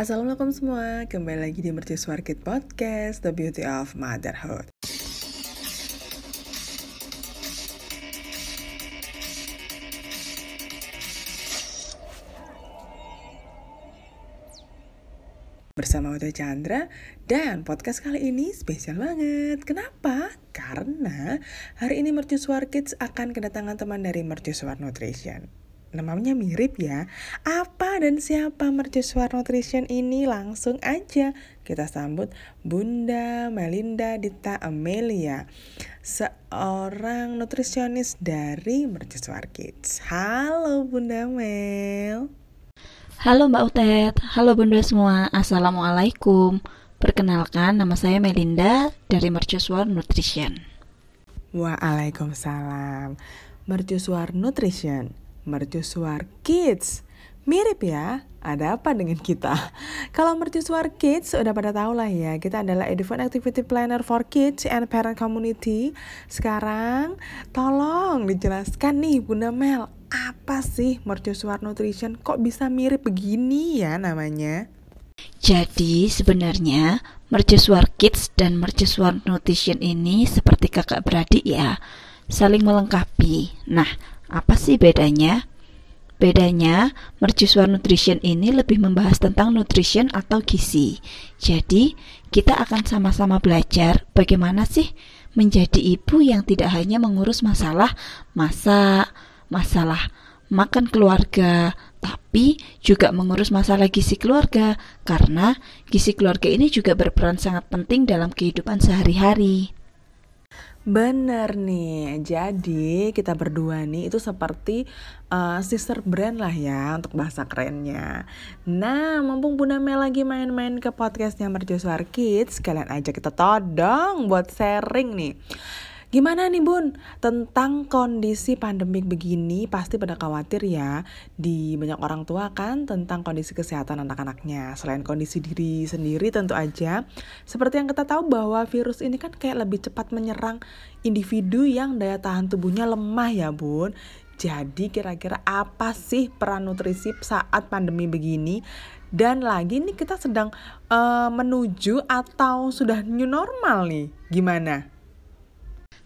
Assalamualaikum semua, kembali lagi di Mercusuar Kid Podcast, The Beauty of Motherhood. bersama Wada Chandra dan podcast kali ini spesial banget. Kenapa? Karena hari ini Mercusuar Kids akan kedatangan teman dari Mercusuar Nutrition. Namanya mirip ya. Apa dan siapa Mercusuar Nutrition ini? Langsung aja kita sambut Bunda Melinda Dita Amelia, seorang nutrisionis dari Mercusuar Kids. Halo Bunda Mel. Halo Mbak Utet, halo bunda semua, Assalamualaikum Perkenalkan, nama saya Melinda dari Mercusuar Nutrition Waalaikumsalam Mercusuar Nutrition, Mercusuar Kids Mirip ya, ada apa dengan kita? Kalau Mercusuar Kids udah pada tahu lah ya, kita adalah Edufund Activity Planner for Kids and Parent Community. Sekarang tolong dijelaskan nih Bunda Mel, apa sih Mercusuar Nutrition? Kok bisa mirip begini ya namanya? Jadi sebenarnya Mercusuar Kids dan Mercusuar Nutrition ini seperti kakak beradik ya, saling melengkapi. Nah, apa sih bedanya? Bedanya, Mercusuar Nutrition ini lebih membahas tentang nutrition atau gizi. Jadi, kita akan sama-sama belajar bagaimana sih menjadi ibu yang tidak hanya mengurus masalah masak, masalah makan keluarga, tapi juga mengurus masalah gizi keluarga karena gizi keluarga ini juga berperan sangat penting dalam kehidupan sehari-hari. Bener nih, jadi kita berdua nih itu seperti uh, sister brand lah ya untuk bahasa kerennya. Nah, mumpung Bunda Mel lagi main-main ke podcastnya Mercusuar Kids, kalian aja kita todong buat sharing nih. Gimana nih bun? Tentang kondisi pandemik begini pasti pada khawatir ya di banyak orang tua kan tentang kondisi kesehatan anak-anaknya. Selain kondisi diri sendiri tentu aja. Seperti yang kita tahu bahwa virus ini kan kayak lebih cepat menyerang individu yang daya tahan tubuhnya lemah ya bun. Jadi kira-kira apa sih peran nutrisi saat pandemi begini? Dan lagi nih kita sedang uh, menuju atau sudah new normal nih. Gimana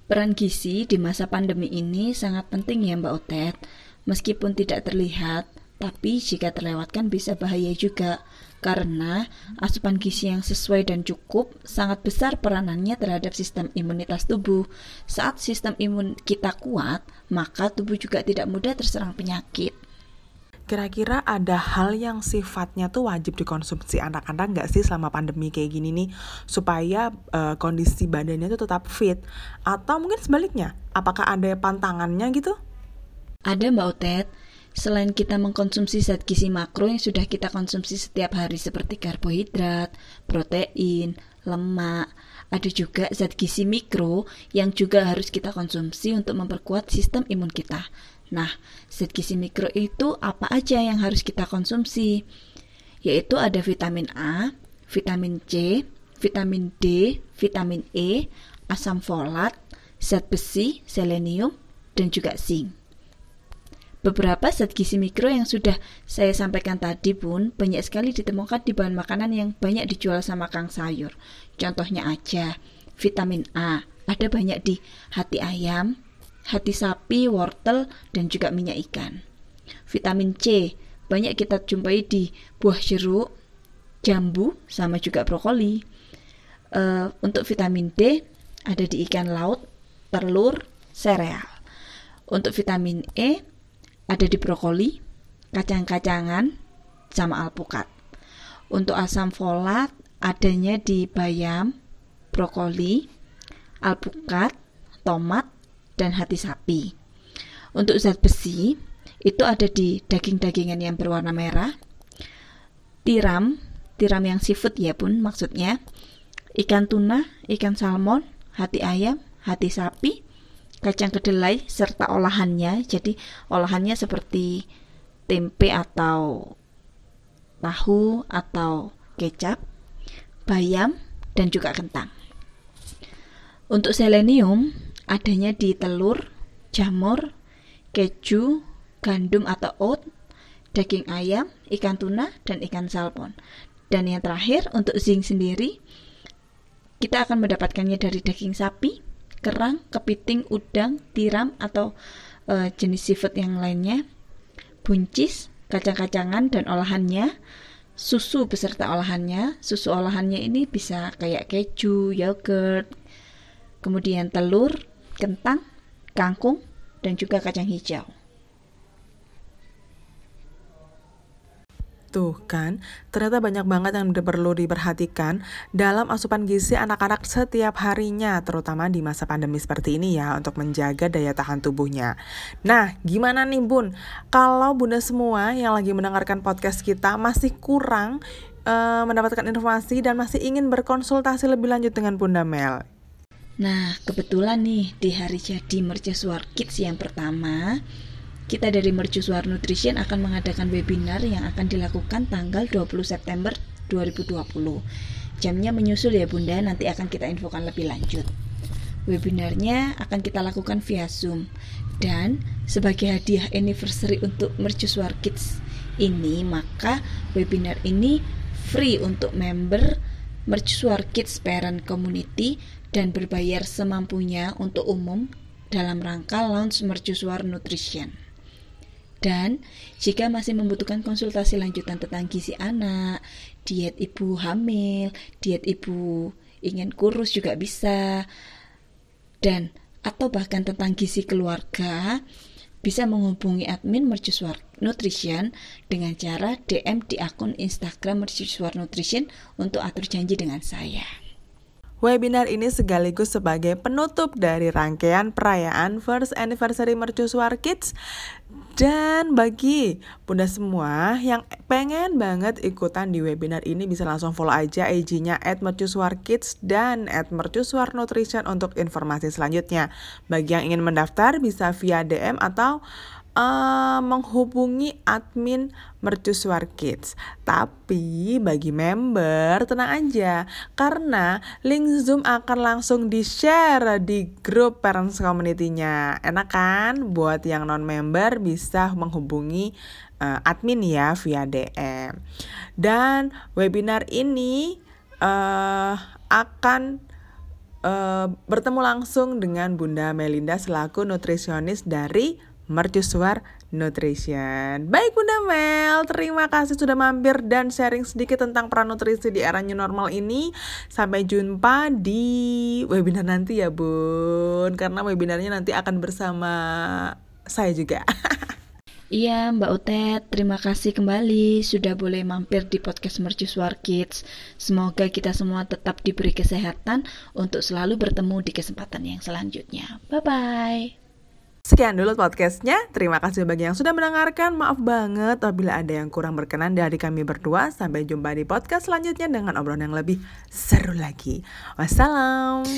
Peran gizi di masa pandemi ini sangat penting ya Mbak Otet. Meskipun tidak terlihat, tapi jika terlewatkan bisa bahaya juga karena asupan gizi yang sesuai dan cukup sangat besar peranannya terhadap sistem imunitas tubuh. Saat sistem imun kita kuat, maka tubuh juga tidak mudah terserang penyakit. Kira-kira ada hal yang sifatnya tuh wajib dikonsumsi anak-anak nggak sih selama pandemi kayak gini nih supaya uh, kondisi badannya tuh tetap fit atau mungkin sebaliknya apakah ada pantangannya gitu? Ada Mbak Otet. Selain kita mengkonsumsi zat gizi makro yang sudah kita konsumsi setiap hari seperti karbohidrat, protein, lemak, ada juga zat gizi mikro yang juga harus kita konsumsi untuk memperkuat sistem imun kita. Nah, zat gizi mikro itu apa aja yang harus kita konsumsi? Yaitu ada vitamin A, vitamin C, vitamin D, vitamin E, asam folat, zat besi, selenium, dan juga zinc. Beberapa zat gizi mikro yang sudah saya sampaikan tadi pun banyak sekali ditemukan di bahan makanan yang banyak dijual sama kang sayur. Contohnya aja, vitamin A ada banyak di hati ayam, hati sapi, wortel, dan juga minyak ikan. Vitamin C banyak kita jumpai di buah jeruk, jambu, sama juga brokoli. Uh, untuk vitamin D ada di ikan laut, telur, sereal. Untuk vitamin E ada di brokoli, kacang-kacangan, sama alpukat. Untuk asam folat adanya di bayam, brokoli, alpukat, tomat, dan hati sapi. Untuk zat besi, itu ada di daging-dagingan yang berwarna merah, tiram, tiram yang seafood ya pun maksudnya, ikan tuna, ikan salmon, hati ayam, hati sapi, kacang kedelai, serta olahannya. Jadi olahannya seperti tempe atau tahu atau kecap, bayam, dan juga kentang. Untuk selenium, adanya di telur, jamur, keju, gandum atau oat, daging ayam, ikan tuna, dan ikan salmon. Dan yang terakhir untuk zinc sendiri kita akan mendapatkannya dari daging sapi, kerang, kepiting, udang, tiram atau uh, jenis seafood yang lainnya, buncis, kacang-kacangan dan olahannya, susu beserta olahannya. Susu olahannya ini bisa kayak keju, yogurt, kemudian telur, kentang, kangkung, dan juga kacang hijau. Tuh kan, ternyata banyak banget yang perlu diperhatikan dalam asupan gizi anak-anak setiap harinya, terutama di masa pandemi seperti ini ya, untuk menjaga daya tahan tubuhnya. Nah, gimana nih Bun? Kalau Bunda semua yang lagi mendengarkan podcast kita masih kurang uh, mendapatkan informasi dan masih ingin berkonsultasi lebih lanjut dengan Bunda Mel. Nah, kebetulan nih di hari jadi Mercusuar Kids yang pertama, kita dari Mercusuar Nutrition akan mengadakan webinar yang akan dilakukan tanggal 20 September 2020. Jamnya menyusul ya Bunda, nanti akan kita infokan lebih lanjut. Webinarnya akan kita lakukan via Zoom dan sebagai hadiah anniversary untuk Mercusuar Kids ini, maka webinar ini free untuk member Mercusuar Kids Parent Community dan berbayar semampunya untuk umum dalam rangka launch Mercusuar Nutrition. Dan jika masih membutuhkan konsultasi lanjutan tentang gizi anak, diet ibu hamil, diet ibu ingin kurus juga bisa, dan atau bahkan tentang gizi keluarga, bisa menghubungi admin Mercusuar Nutrition dengan cara DM di akun Instagram Mercusuar Nutrition untuk atur janji dengan saya. Webinar ini sekaligus sebagai penutup dari rangkaian perayaan First Anniversary Mercusuar Kids dan bagi bunda semua yang pengen banget ikutan di webinar ini bisa langsung follow aja IG-nya at Mercusuar Kids dan at Mercusuar Nutrition untuk informasi selanjutnya. Bagi yang ingin mendaftar bisa via DM atau uh, menghubungi admin Mercusuar Kids. Tapi bagi member tenang aja karena link Zoom akan langsung di-share di grup parents community-nya. Enak kan? Buat yang non-member bisa menghubungi uh, admin ya via DM. Dan webinar ini uh, akan uh, bertemu langsung dengan Bunda Melinda selaku nutrisionis dari Mercusuar Nutrition. Baik Bunda Mel, terima kasih sudah mampir dan sharing sedikit tentang peran nutrisi di era new normal ini. Sampai jumpa di webinar nanti ya Bun, karena webinarnya nanti akan bersama saya juga. Iya Mbak Utet, terima kasih kembali sudah boleh mampir di podcast Mercusuar Kids. Semoga kita semua tetap diberi kesehatan untuk selalu bertemu di kesempatan yang selanjutnya. Bye-bye. Sekian dulu podcastnya. Terima kasih bagi yang sudah mendengarkan. Maaf banget apabila ada yang kurang berkenan dari kami berdua. Sampai jumpa di podcast selanjutnya dengan obrolan yang lebih seru lagi. Wassalam.